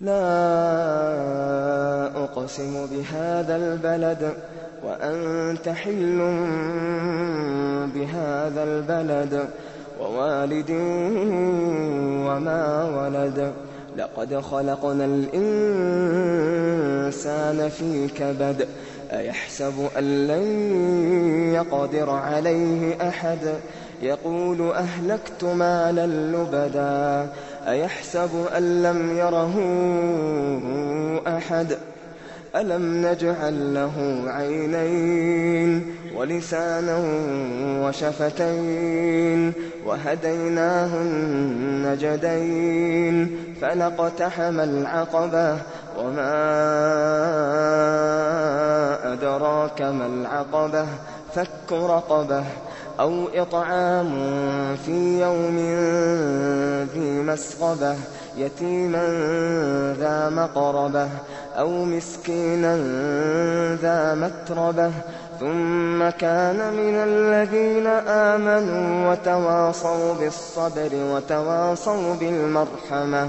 لَا أُقْسِمُ بِهَٰذَا الْبَلَدِ وَأَنتَ حِلٌّ بِهَٰذَا الْبَلَدِ وَوَالِدٍ وَمَا وَلَدَ. لَقَدْ خَلَقْنَا الْإِنسَانَ فِي كَبَدٍ أَيَحْسَبُ أَن لَّن يَقْدِرَ عَلَيْهِ أَحَدٌ؟ يَقُولُ أَهْلَكْتُ مَالًا لُّبَدًا. أَيَحْسَبُ أَن لَّمْ يَرَهُ أَحَدٌ؟ أَلَمْ نَجْعَل لَّهُ عَيْنَيْنِ وَلِسَانًا وَشَفَتَيْنِ وَهَدَيْنَاهُ النَّجْدَيْنِ فَلَاقْتَحَمَ الْعَقَبَةَ وَمَا مَا الْعَقَبَةُ فَكُّ رَقَبَةٍ أَوْ إِطْعَامٌ فِي يَوْمٍ ذِي مَسْغَبَةٍ يَتِيمًا ذَا مَقْرَبَةٍ أَوْ مِسْكِينًا ذَا مَتْرَبَةٍ. ثُمَّ كَانَ مِنَ الَّذِينَ آمَنُوا وَتَوَاصَوْا بِالصَّبْرِ وَتَوَاصَوْا بِالْمَرْحَمَةِ.